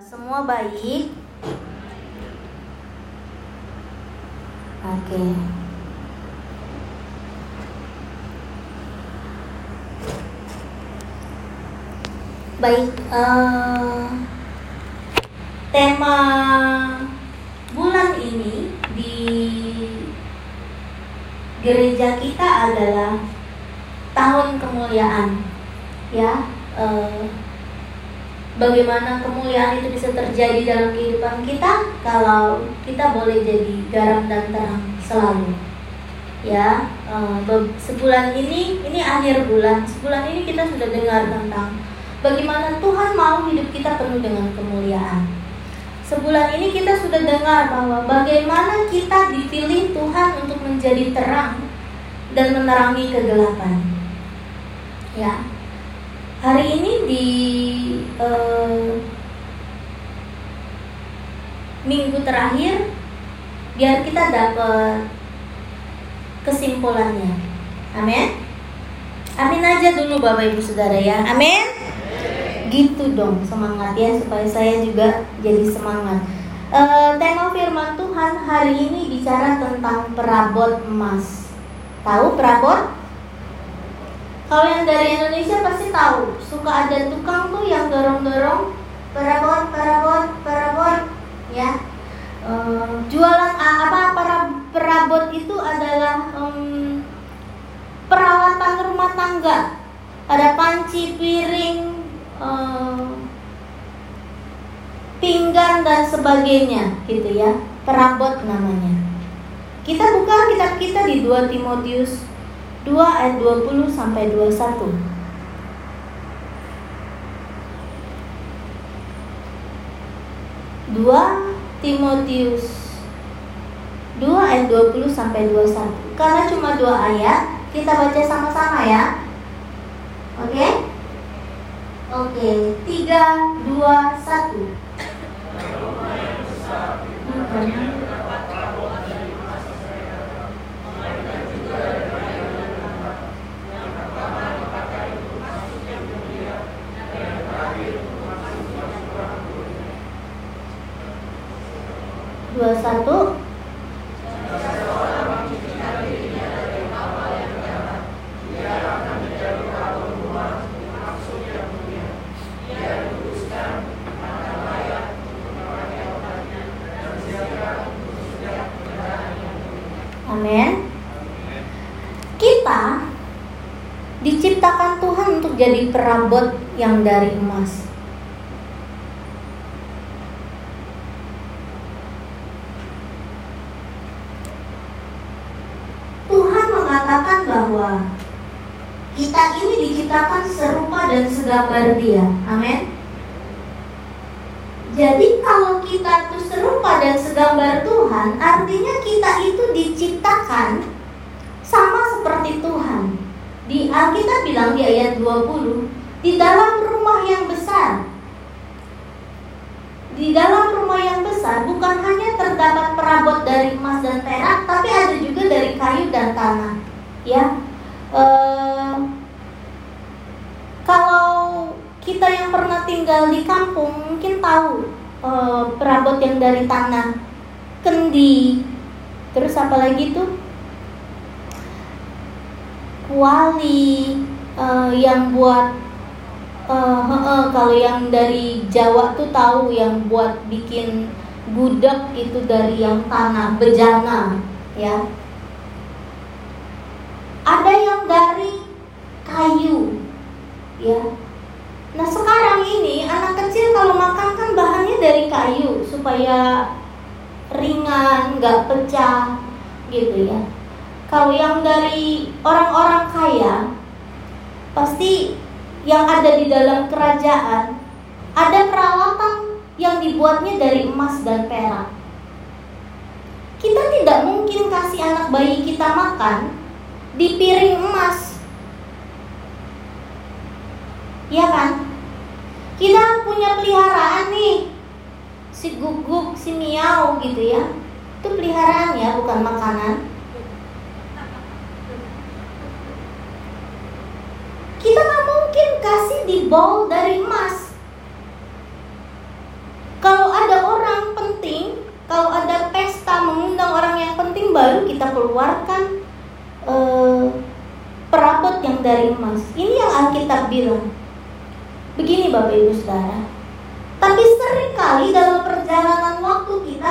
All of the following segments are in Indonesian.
Semua baik. Oke. Baik, eh, tema bulan ini di gereja kita adalah tahun kemuliaan, ya. eh, bagaimana kemuliaan itu bisa terjadi dalam kehidupan kita kalau kita boleh jadi garam dan terang selalu. Ya eh, sebulan ini ini akhir bulan sebulan ini kita sudah dengar tentang bagaimana Tuhan mau hidup kita penuh dengan kemuliaan. Sebulan ini kita sudah dengar bahwa bagaimana kita dipilih Tuhan untuk menjadi terang dan menerangi kegelapan. Ya hari ini di uh, minggu terakhir biar kita dapat kesimpulannya. Amin. Amin aja dulu Bapak Ibu Saudara ya. Amin. Gitu dong semangat ya supaya saya juga jadi semangat. Uh, tema firman Tuhan hari ini bicara tentang perabot emas. Tahu perabot? Kalau yang dari Indonesia pasti tahu, suka ada tukang tuh yang dorong-dorong perabot, perabot, perabot, ya. Uh, jualan apa para perabot itu adalah um, peralatan rumah tangga. Ada panci, piring, uh, pinggan dan sebagainya, gitu ya. Perabot namanya. Kita buka kitab kita di 2 Timotius 2 ayat 20 sampai 21. Dua Timotius 2 ayat 20 sampai 21 Karena cuma dua ayat Kita baca sama-sama ya Oke okay? Oke okay. 3, 2, 1 21 Amin. Kita diciptakan Tuhan untuk jadi perabot yang dari emas. bahwa kita ini diciptakan serupa dan segambar Dia. Amin. Jadi kalau kita itu serupa dan segambar Tuhan, artinya kita itu diciptakan sama seperti Tuhan. Di Alkitab bilang di ayat 20, di dalam rumah yang besar. Di dalam rumah yang besar bukan hanya terdapat perabot dari emas dan perak, tapi ada juga dari kayu dan tanah. Ya, uh, kalau kita yang pernah tinggal di kampung mungkin tahu uh, perabot yang dari tanah kendi. Terus apa lagi tuh? Kuali uh, yang buat uh, uh, uh, kalau yang dari Jawa tuh tahu yang buat bikin gudeg itu dari yang tanah bejana ya. Ada yang dari kayu ya. Nah sekarang ini anak kecil kalau makan kan bahannya dari kayu supaya ringan nggak pecah gitu ya. Kalau yang dari orang-orang kaya pasti yang ada di dalam kerajaan ada peralatan yang dibuatnya dari emas dan perak. Kita tidak mungkin kasih anak bayi kita makan di piring emas. Iya kan? Kita punya peliharaan nih. Si guguk, si miau gitu ya. Itu peliharaan ya, bukan makanan. Kita nggak mungkin kasih di bowl dari emas. Kalau ada orang penting, kalau ada pesta mengundang orang yang penting baru kita keluarkan eh, perabot yang dari emas. Ini yang Alkitab bilang Begini Bapak Ibu Saudara. Tapi sering kali dalam perjalanan waktu kita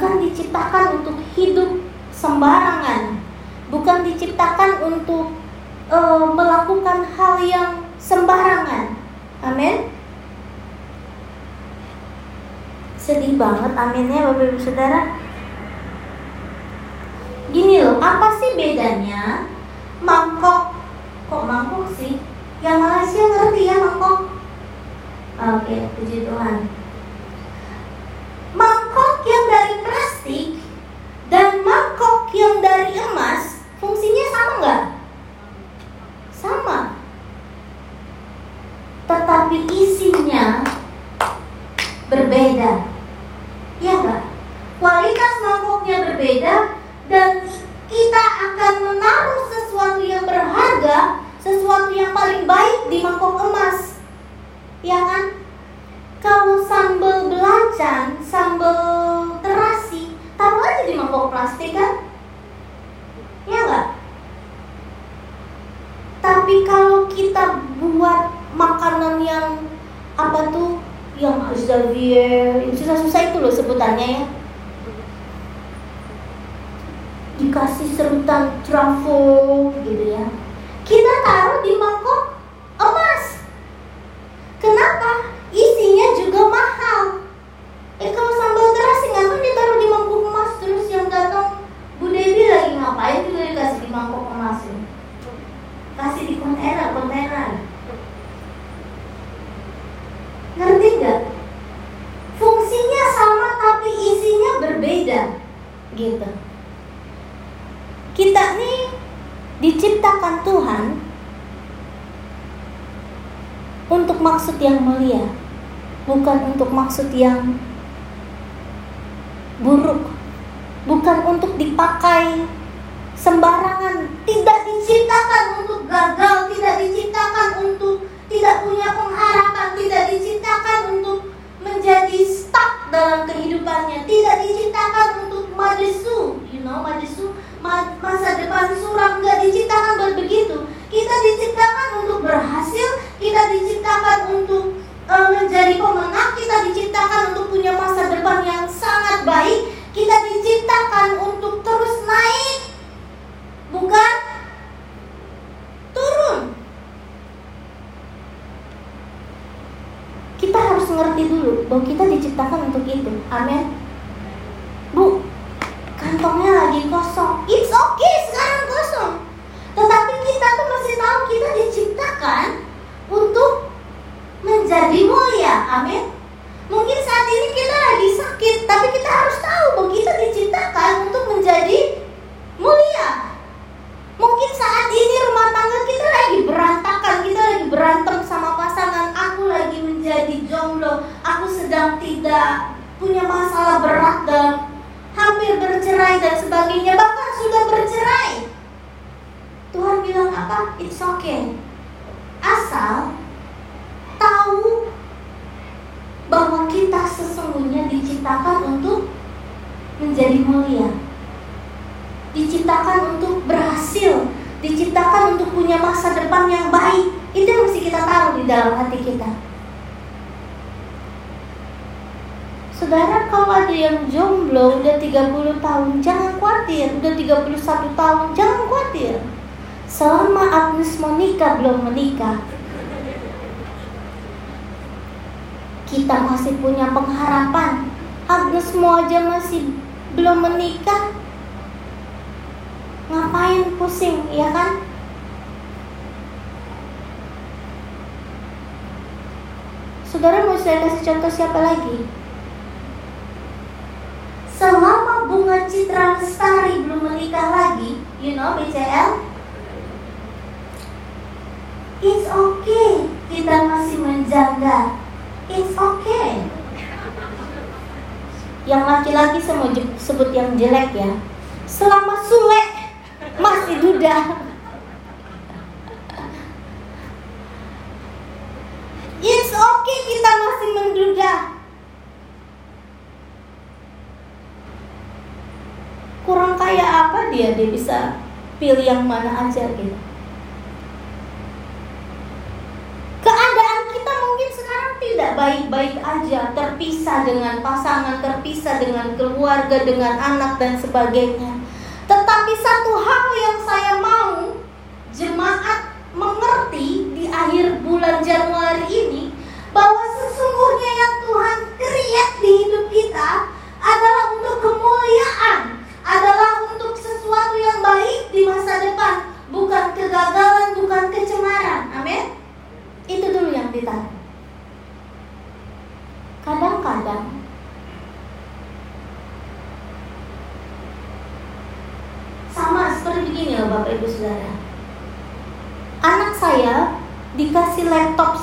bukan diciptakan untuk hidup sembarangan, bukan diciptakan untuk e, melakukan hal yang sembarangan. Amin. Sedih banget aminnya Bapak Ibu Saudara. Gini loh, apa sih bedanya mangkok kok mangkok sih? Yang Malaysia ngerti ya mangkok? Oke, puji Tuhan. dari emas fungsinya sama nggak? Sama. Tetapi isinya berbeda. tapi kalau kita buat makanan yang apa tuh? Yang Xavier susah-susah itu loh sebutannya ya. Dikasih serutan truffle gitu ya. Kita taruh di maksud yang jomblo, aku sedang tidak punya masalah berat dan hampir bercerai dan sebagainya, bahkan sudah bercerai. Tuhan bilang apa? It's okay. Asal tahu bahwa kita sesungguhnya diciptakan untuk menjadi mulia. Diciptakan untuk berhasil, diciptakan untuk punya masa depan yang baik. Itu yang mesti kita taruh di dalam hati kita. Saudara kalau ada yang jomblo udah 30 tahun jangan khawatir. Udah 31 tahun jangan khawatir. Selama Agnes Monica belum menikah Kita masih punya pengharapan. Agnes mau aja masih belum menikah Ngapain pusing ya kan? Saudara mau saya kasih contoh siapa lagi? Selama bunga citra lestari belum menikah lagi, you know BCL, it's okay kita masih menjaga, it's okay. Yang laki-laki mau sebut yang jelek ya, selama Sule masih duda. It's okay kita masih menduda kurang kaya apa dia dia bisa pilih yang mana aja gitu. Keadaan kita mungkin sekarang tidak baik-baik aja terpisah dengan pasangan terpisah dengan keluarga dengan anak dan sebagainya. Tetapi satu hal yang saya mau jemaat mengerti di akhir bulan Januari ini bahwa sesungguhnya yang Tuhan create di hidup kita adalah untuk kemuliaan adalah untuk sesuatu yang baik di masa depan, bukan kegagalan, bukan kecemaran. Amin. Itu dulu yang ditaruh. Kadang-kadang sama seperti begini loh Bapak Ibu Saudara. Anak saya dikasih laptop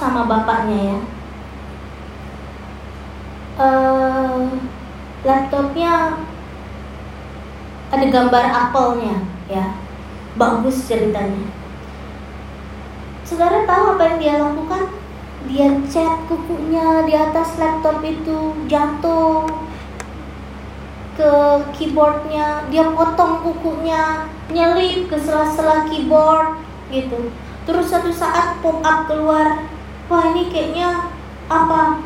bapaknya ya. Uh, laptopnya ada gambar apelnya ya. Bagus ceritanya. Saudara tahu apa yang dia lakukan? Dia cat kukunya di atas laptop itu jatuh ke keyboardnya dia potong kukunya nyelip ke sela-sela keyboard gitu. Terus satu saat pop up keluar wah ini kayaknya apa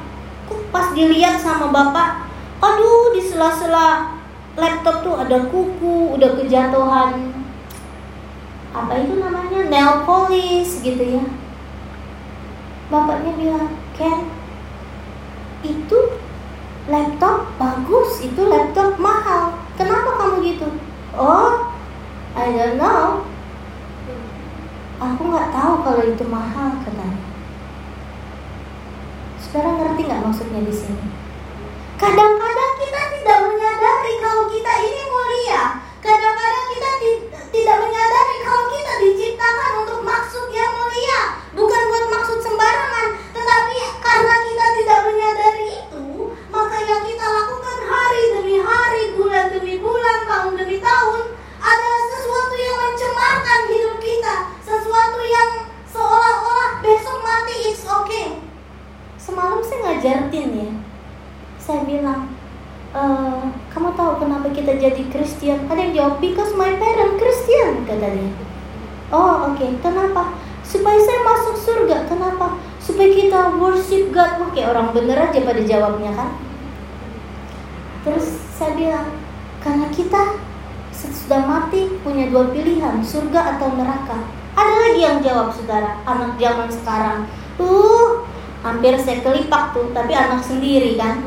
pas dilihat sama bapak aduh di sela-sela laptop tuh ada kuku, udah kejatuhan apa itu namanya nail polish gitu ya. Bapaknya bilang, Ken, itu laptop bagus, itu laptop mahal. Kenapa kamu gitu? Oh, I don't know. Aku nggak tahu kalau itu mahal katanya. Saudara ngerti nggak maksudnya di sini? Kadang-kadang kita tidak menyadari kalau kita ini mulia. Kadang-kadang kita tidak menyadari kalau kita diciptakan untuk maksud yang mulia, bukan buat maksud sembarangan. Tetapi karena kita tidak menyadari itu, maka yang kita lakukan hari demi hari, bulan demi bulan, tahun demi tahun adalah sesuatu yang mencemarkan hidup kita, sesuatu yang seolah-olah besok mati it's okay. Semalam saya ngajarin ya, saya bilang e, kamu tahu kenapa kita jadi Kristen ada yang jawab because my parent Kristen kata dia. Oh oke. Okay. kenapa? Supaya saya masuk surga. Kenapa? Supaya kita worship God. Oke orang bener aja pada jawabnya kan? Terus saya bilang karena kita sudah mati punya dua pilihan surga atau neraka. Ada lagi yang jawab saudara anak zaman sekarang. Uh hampir saya kelipak tuh tapi anak sendiri kan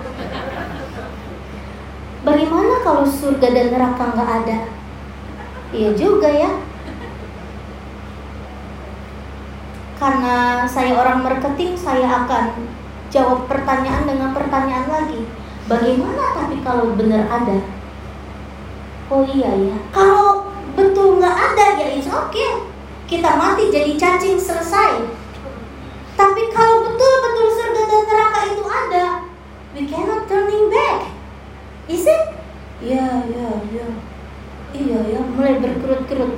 Bagaimana kalau surga dan neraka nggak ada? Iya juga ya. Karena saya orang marketing, saya akan jawab pertanyaan dengan pertanyaan lagi. Bagaimana tapi kalau benar ada? Oh iya ya. Kalau betul nggak ada ya it's okay. Kita mati jadi cacing selesai. Tapi kalau betul-betul surga dan neraka itu ada, we cannot turning back. Is it? Ya, ya, ya. Iya ya, mulai berkerut-kerut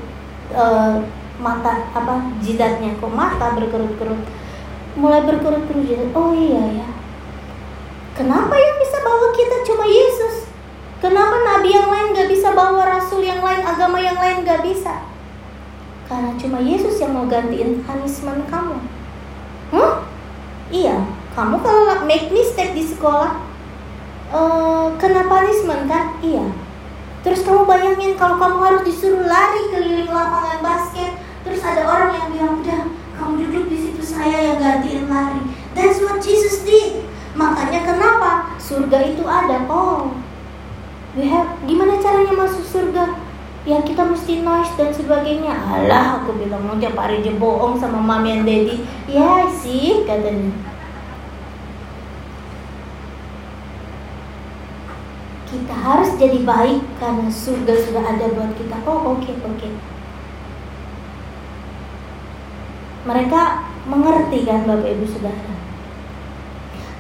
uh, mata apa jidatnya. Kok mata berkerut-kerut? Mulai berkerut-kerut jidat. Oh iya ya. Kenapa yang bisa bawa kita cuma Yesus? Kenapa nabi yang lain gak bisa bawa rasul yang lain agama yang lain gak bisa? Karena cuma Yesus yang mau gantiin punishment kamu huh? iya kamu kalau make mistake di sekolah uh, kena punishment kan? Iya. Terus kamu bayangin kalau kamu harus disuruh lari keliling lapangan basket, terus ada orang yang bilang udah kamu duduk di situ saya yang gantiin lari. That's what Jesus did. Makanya kenapa surga itu ada? Oh, we have gimana caranya masuk surga? Ya kita mesti noise dan sebagainya. Alah, aku bilang mau tiap hari dia bohong sama mami dan daddy. Ya sih katanya. kita harus jadi baik karena surga sudah ada buat kita. Oh, oke, okay, oke. Okay. Mereka mengerti kan Bapak Ibu Saudara.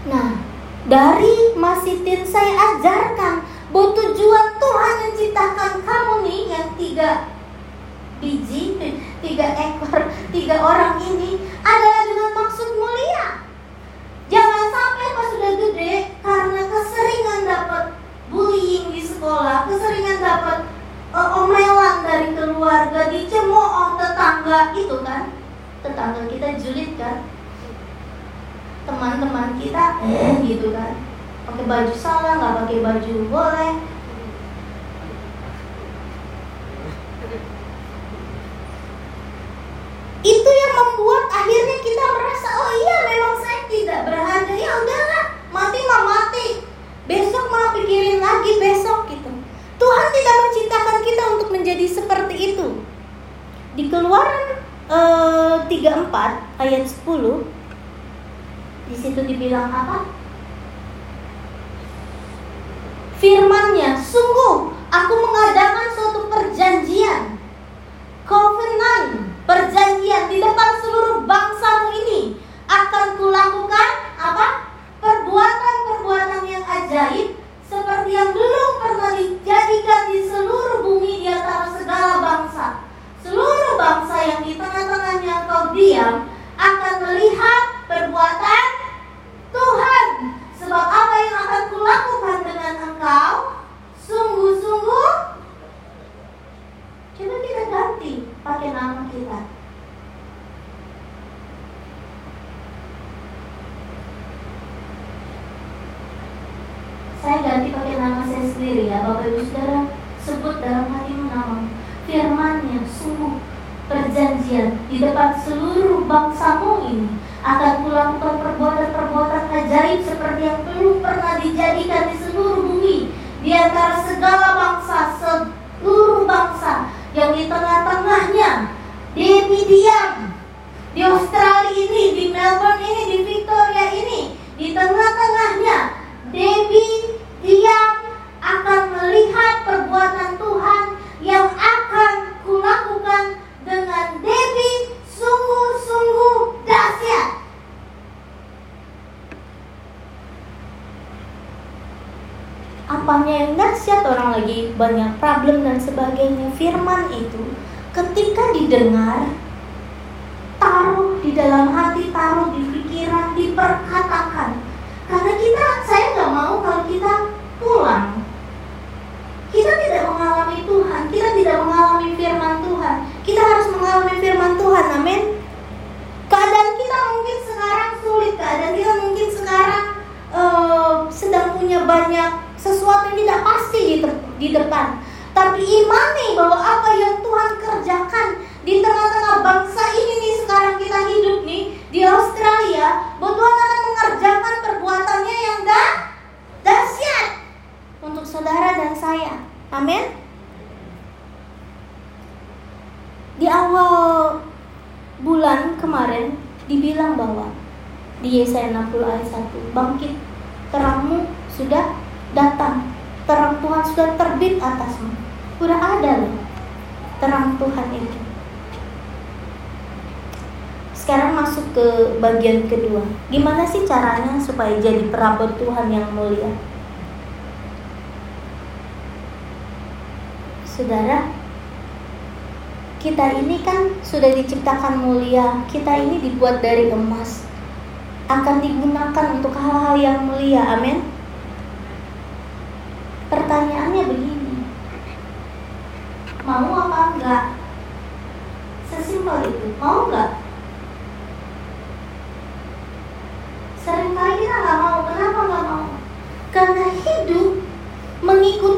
Nah, dari masitin saya ajarkan bahwa tujuan Tuhan menciptakan sebagainya. Firman itu ketika didengar taruh di dalam hati, taruh di pikiran, diperkatakan karena kita, saya nggak mau kalau kita pulang. Kita tidak mengalami Tuhan, kita tidak mengalami firman Tuhan. Kita harus mengalami firman Tuhan, amin. Keadaan kita mungkin sekarang sulit, keadaan kita mungkin sekarang uh, sedang punya banyak sesuatu yang tidak pasti di, di depan. Tapi imani bahwa apa yang Tuhan kerjakan di tengah-tengah bangsa ini nih sekarang kita hidup nih di Australia, bahwa Tuhan akan mengerjakan perbuatannya yang dah dahsyat untuk saudara dan saya. Amin. Di awal bulan kemarin dibilang bahwa di Yesaya 60 ayat 1 bangkit terangmu sudah datang terang Tuhan sudah terbit atasmu sudah ada loh terang Tuhan itu sekarang masuk ke bagian kedua. Gimana sih caranya supaya jadi perabot Tuhan yang mulia? Saudara, kita ini kan sudah diciptakan mulia. Kita ini dibuat dari emas. Akan digunakan untuk hal-hal yang mulia. Amin. Pertanyaannya begini. Mau apa enggak? Sesimpel itu. Mau enggak? Seringkali kita nggak mau. Kenapa nggak mau? Karena hidup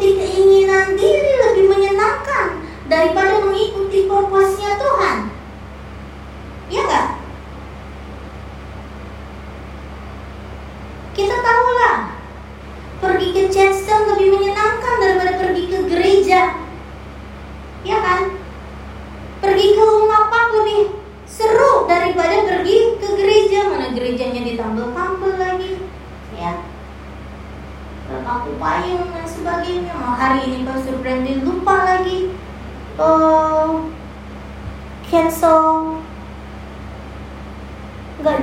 mengikuti keinginan diri lebih menyenangkan daripada mengikuti purpose-nya Tuhan. Iya nggak? Kita tahu lah, pergi ke Chester lebih menyenangkan daripada pergi ke gereja. Ya kan? Pergi ke rumah pang lebih seru daripada pergi ke gereja. Mana gerejanya ditambal-tambal lagi. Ya, aku payung dan sebagainya mau hari ini Pastor Brandy lupa lagi uh, cancel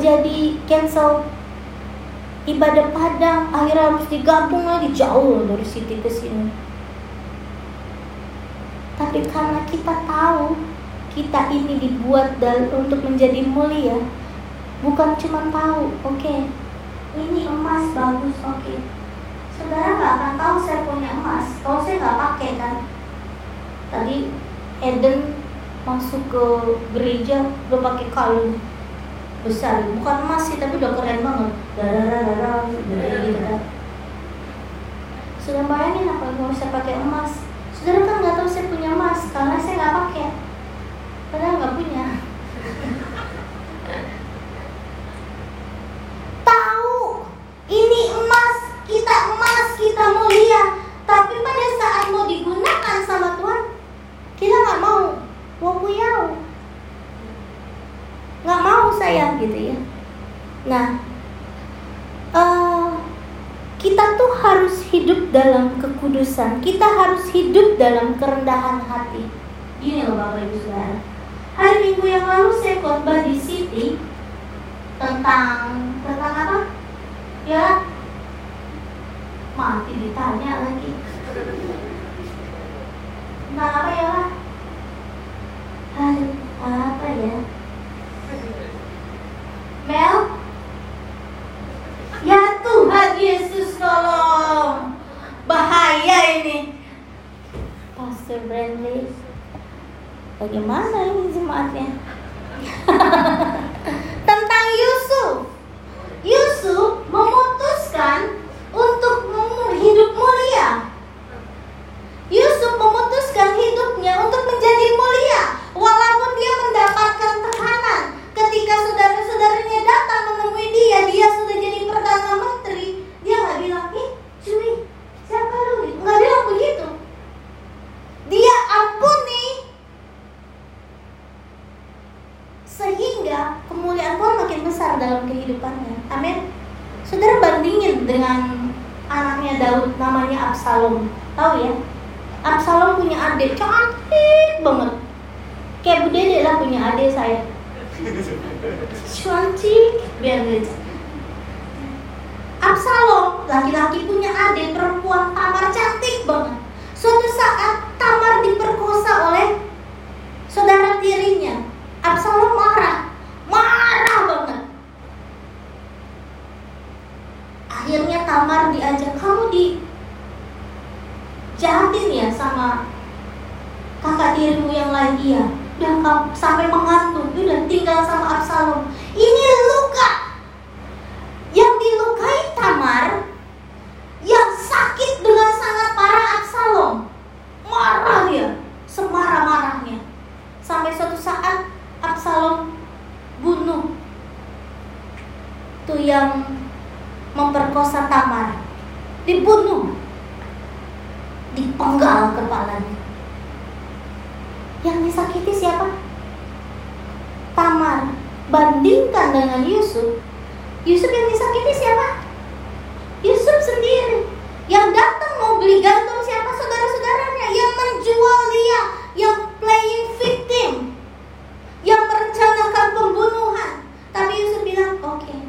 jadi cancel ibadah padang akhirnya harus digabung lagi jauh dari sini ke sini. Tapi karena kita tahu kita ini dibuat dan untuk menjadi mulia bukan cuma tahu oke okay, ini emas bagus oke. Okay saudara nggak akan tahu saya punya emas kalau saya nggak pakai kan. Tadi Eden masuk ke gereja udah pakai kalung besar. Bukan emas sih tapi udah keren banget. Darah darah gitu kan sudah bayangin apa nggak usah pakai emas? Saudara kan nggak tahu saya punya emas karena saya nggak pakai. Padahal nggak punya tahu ini emas kita emas, kita mulia, tapi pada saat mau digunakan sama Tuhan, kita nggak mau, mau puyau, nggak mau saya gitu ya. Nah, uh, kita tuh harus hidup dalam kekudusan, kita harus hidup dalam kerendahan hati. Ini loh Bapak Ibu Saudara. Hari Minggu yang lalu saya khotbah di City tentang tentang apa? Ya mati ditanya lagi nah apa ya lah Hai, apa ya Mel Ya Tuhan Yesus tolong Bahaya ini Pastor Brandley Bagaimana ini jemaatnya Tentang Yusuf Yusuf memutuskan untuk hidup mulia. Yusuf memutuskan hidupnya untuk menjadi mulia walaupun dia mendapatkan tekanan. Ketika saudara-saudaranya datang menemui dia, dia sudah jadi perdana menteri. Dia nggak bilang, "Ih, cuy, siapa lu?" Nggak bilang begitu. Dia ampuni sehingga kemuliaan Tuhan makin besar dalam kehidupannya. Amin. Saudara bandingin dengan anaknya Daud namanya Absalom. Tahu ya? Absalom punya adik cantik banget. Kayak Bu Dede lah punya adik saya. Cantik, biar Absalom, laki-laki punya adik perempuan Tamar cantik banget. Suatu saat Tamar diperkosa oleh saudara tirinya. Absalom marah, marah banget. akhirnya Tamar diajak kamu di jahatin ya sama kakak tirimu yang lain iya dan sampai mengantuk udah tinggal sama Absalom ini luka yang dilukai Tamar yang sakit dengan sangat parah Absalom marah dia semarah-marahnya sampai suatu saat Absalom bunuh tuh yang memperkosa Tamar, dibunuh, dipenggal kepalanya. Yang disakiti siapa? Tamar. Bandingkan dengan Yusuf, Yusuf yang disakiti siapa? Yusuf sendiri. Yang datang mau beli gantung siapa saudara-saudaranya? Yang menjual dia, yang playing victim, yang merencanakan pembunuhan. Tapi Yusuf bilang, oke, okay,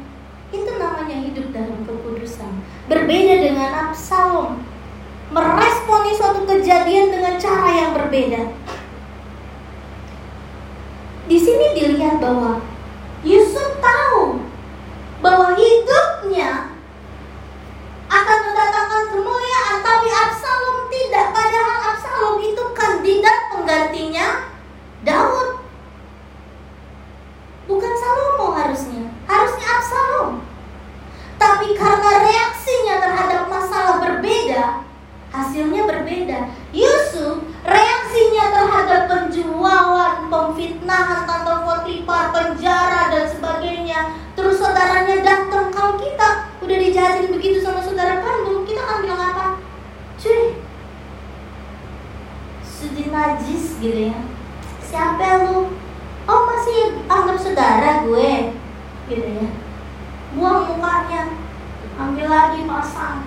itu namanya hidup dalam kekudusan. Berbeda dengan Absalom. Meresponi suatu kejadian dengan cara yang berbeda. Di sini dilihat bahwa Yusuf tahu bahwa hidupnya akan mendatangkan kemuliaan, tapi Absalom tidak. Padahal Absalom itu kandidat penggantinya Daud. Bukan Salomo harusnya, harusnya Absalom. Tapi karena reaksinya terhadap masalah berbeda, hasil hasilnya berbeda. Yusuf reaksinya terhadap penjualan, pemfitnahan Tante Potifar, penjara dan sebagainya. Terus saudaranya datang kalau kita udah dijahatin begitu sama saudara kandung, kita akan bilang apa? Cuy, sudah najis gitu ya. Siapa lu? Oh masih anggap saudara gue, gitu ya. Buang mukanya, ambil lagi pasang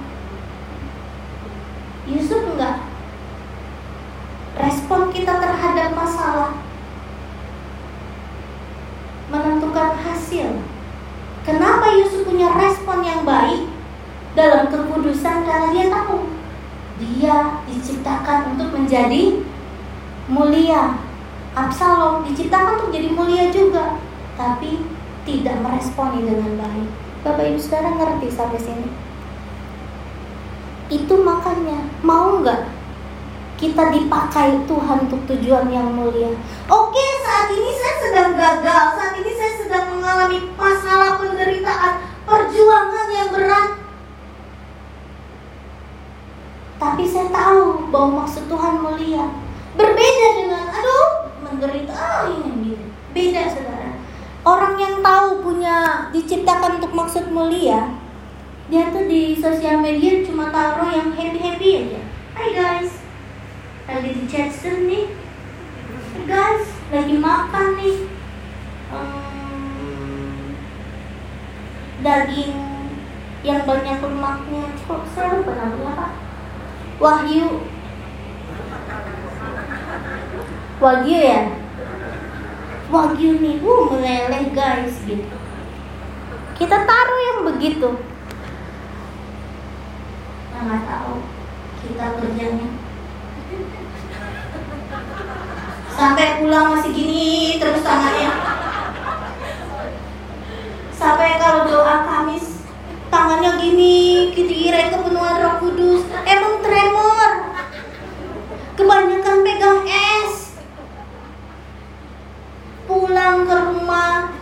Yusuf enggak respon kita terhadap masalah menentukan hasil kenapa Yusuf punya respon yang baik dalam kekudusan karena dia tahu dia diciptakan untuk menjadi mulia Absalom diciptakan untuk jadi mulia juga tapi tidak meresponi dengan baik Bapak Ibu sekarang ngerti sampai sini itu makanya mau nggak kita dipakai Tuhan untuk tujuan yang mulia. Oke, saat ini saya sedang gagal, saat ini saya sedang mengalami masalah penderitaan, perjuangan yang berat. Tapi saya tahu bahwa maksud Tuhan mulia. Berbeda dengan, aduh, menderita, ah ini gitu. Beda, saudara. Orang yang tahu punya diciptakan untuk maksud mulia, dia tuh di sosial media cuma taruh yang happy happy aja. Hai guys. Lagi di Chester nih. Guys. Lagi makan nih. Um, daging yang banyak lemaknya. Kok lupa namanya apa Wahyu Wagyu ya? Wagyu nih uh meleleh guys gitu. Kita taruh yang begitu. Nggak tahu. Kita kerjanya. Sampai pulang masih gini terus tangannya. Sampai kalau doa Kamis tangannya gini kira kepenuhan Roh Kudus. Emang tremor. Kebanyakan pegang es pulang ke rumah.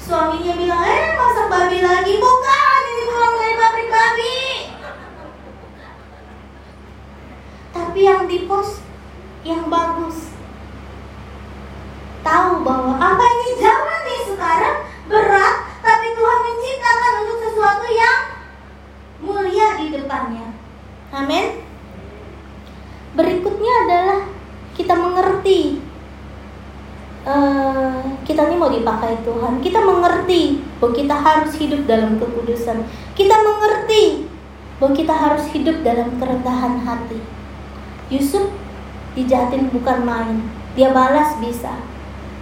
Suaminya bilang eh masak babi lagi. Bukan ini pulang dari pabrik babi. Tapi yang di pos yang bagus. Tahu bahwa apa ini jalan nih sekarang? Berat tapi Tuhan menciptakan untuk sesuatu yang mulia di depannya. Amin. Berikutnya adalah kita mengerti kita ini mau dipakai Tuhan. Kita mengerti bahwa kita harus hidup dalam kekudusan. Kita mengerti bahwa kita harus hidup dalam kerendahan hati. Yusuf dijahatin bukan main. Dia balas bisa.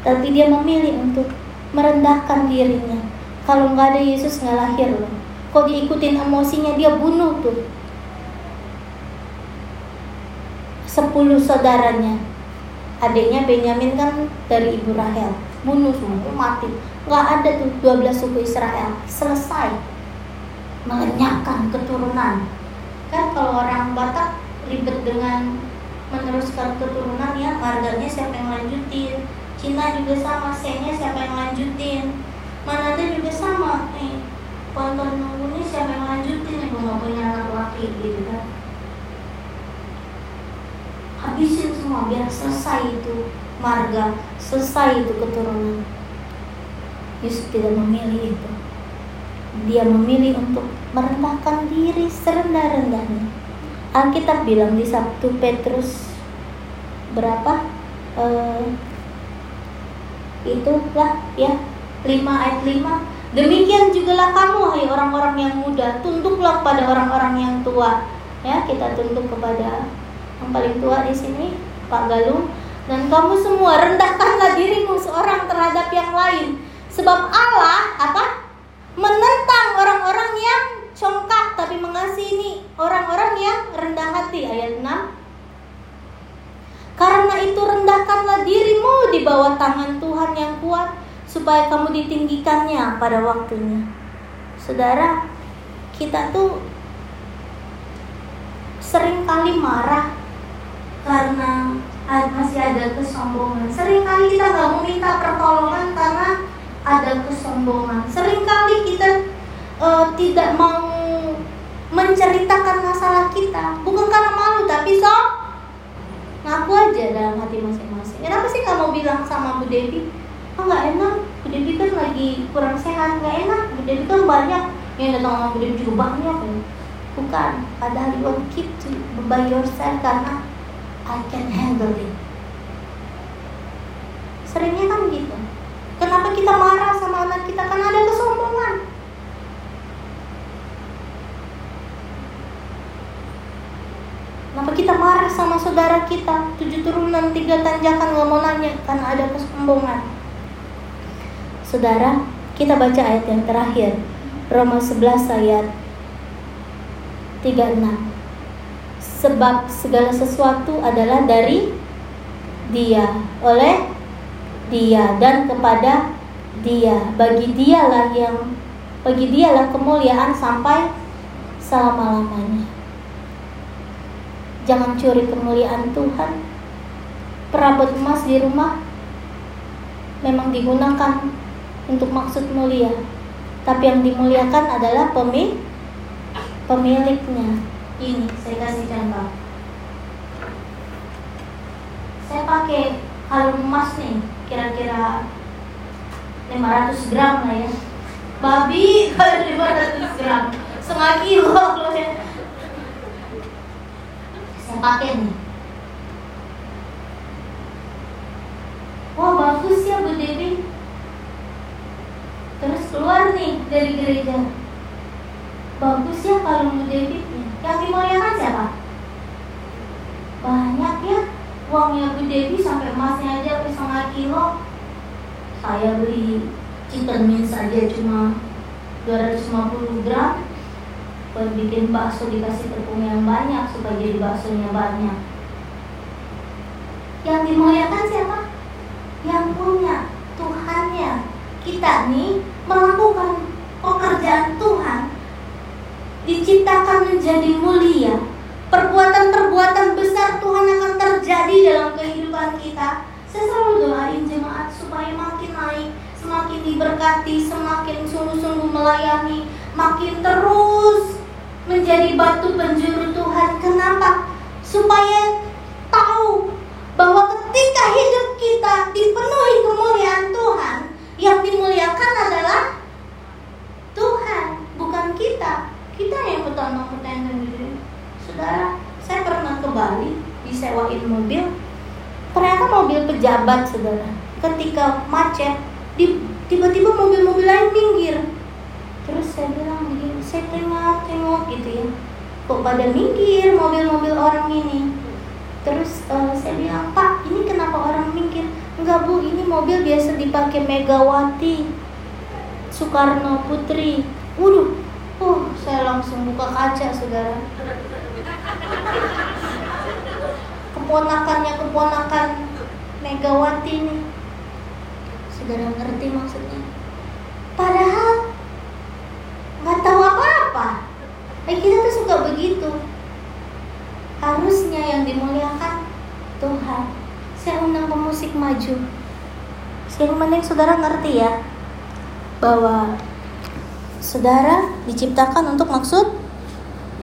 Tapi dia memilih untuk merendahkan dirinya. Kalau nggak ada Yesus nggak lahir loh. Kok diikutin emosinya dia bunuh tuh. Sepuluh saudaranya adiknya Benyamin kan dari ibu Rahel bunuh semua mati. Nggak ada tuh 12 suku Israel. Selesai. Melenyapkan keturunan. Kan kalau orang Batak ribet dengan meneruskan keturunan ya marganya siapa yang lanjutin? Cina juga sama Senya siapa yang lanjutin? Manado juga sama. Nih Ponton ini siapa yang lanjutin? Ibu nggak punya anak laki gitu kan. Habisin semua biar selesai itu marga selesai itu keturunan. Yusuf tidak memilih itu. Dia memilih untuk merendahkan diri serendah-rendahnya. Alkitab bilang di Sabtu Petrus berapa? Uh, itulah ya 5 ayat 5 Demikian jugalah kamu hai orang-orang yang muda. Tunduklah pada orang-orang yang tua. Ya kita tunduk kepada yang paling tua di sini Pak Galung dan kamu semua rendahkanlah dirimu seorang terhadap yang lain. Sebab Allah apa? Menentang orang-orang yang congkak tapi mengasihi orang-orang yang rendah hati. Ayat 6 karena itu rendahkanlah dirimu di bawah tangan Tuhan yang kuat supaya kamu ditinggikannya pada waktunya. Saudara, kita tuh sering kali marah karena masih ada kesombongan. Seringkali kita nggak mau minta pertolongan karena ada kesombongan. Seringkali kita uh, tidak mau menceritakan masalah kita bukan karena malu tapi so ngaku aja dalam hati masing-masing kenapa sih nggak mau bilang sama Bu Devi oh nggak enak Bu Devi kan lagi kurang sehat nggak enak Bu Devi kan banyak yang datang sama Bu Devi juga banyak ya. bukan padahal you keep to by yourself karena I can handle it. Seringnya kan gitu. Kenapa kita marah sama anak kita? Karena ada kesombongan. Kenapa kita marah sama saudara kita? Tujuh turunan, tiga tanjakan Gak mau nanya. Karena ada kesombongan. Saudara, kita baca ayat yang terakhir. Roma 11 ayat 36 Sebab segala sesuatu adalah dari dia Oleh dia dan kepada dia Bagi dialah yang Bagi dialah kemuliaan sampai selama-lamanya Jangan curi kemuliaan Tuhan. Perabot emas di rumah memang digunakan untuk maksud mulia, tapi yang dimuliakan adalah pemilik pemiliknya. Ini saya kasih contoh. Saya pakai kalung emas nih, kira-kira 500 gram lah ya. Babi kalau 500 gram, setengah kilo loh ya. Pakai nih. Wah bagus ya Bu Devi. Terus keluar nih dari gereja. Bagus ya kalau Bu Devi yang dimuliakan siapa? Banyak ya. Uangnya Bu Devi sampai emasnya aja setengah kilo. Saya beli chicken mince saja cuma 250 gram. Buat bikin bakso dikasih tepung yang banyak supaya jadi baksonya banyak. Yang dimuliakan siapa? yang punya Tuhannya. Kita nih melakukan pekerjaan Tuhan diciptakan menjadi mulia perbuatan-perbuatan besar Tuhan akan terjadi dalam kehidupan kita saya selalu doain jemaat supaya makin naik semakin diberkati semakin sungguh-sungguh melayani makin terus menjadi batu penjuru Tuhan. Kenapa? Supaya tahu bahwa ketika hidup kita dipenuhi kemuliaan Tuhan, yang dimuliakan adalah Tuhan, bukan kita. Yang pertama-pertama diri. Saudara, saya pernah ke Bali disewain mobil. Ternyata mobil pejabat, saudara. Ketika macet, tiba-tiba mobil-mobil lain minggir terus saya bilang begini saya tengok tengok gitu ya kok pada minggir mobil-mobil orang ini terus uh, saya bilang pak ini kenapa orang minggir enggak bu ini mobil biasa dipakai Megawati Soekarno Putri waduh uh saya langsung buka kaca saudara keponakannya keponakan Megawati nih saudara ngerti maksudnya padahal nggak tahu apa-apa. Eh kita tuh suka begitu. Harusnya yang dimuliakan Tuhan. Saya undang pemusik maju. Saya mending saudara ngerti ya bahwa saudara diciptakan untuk maksud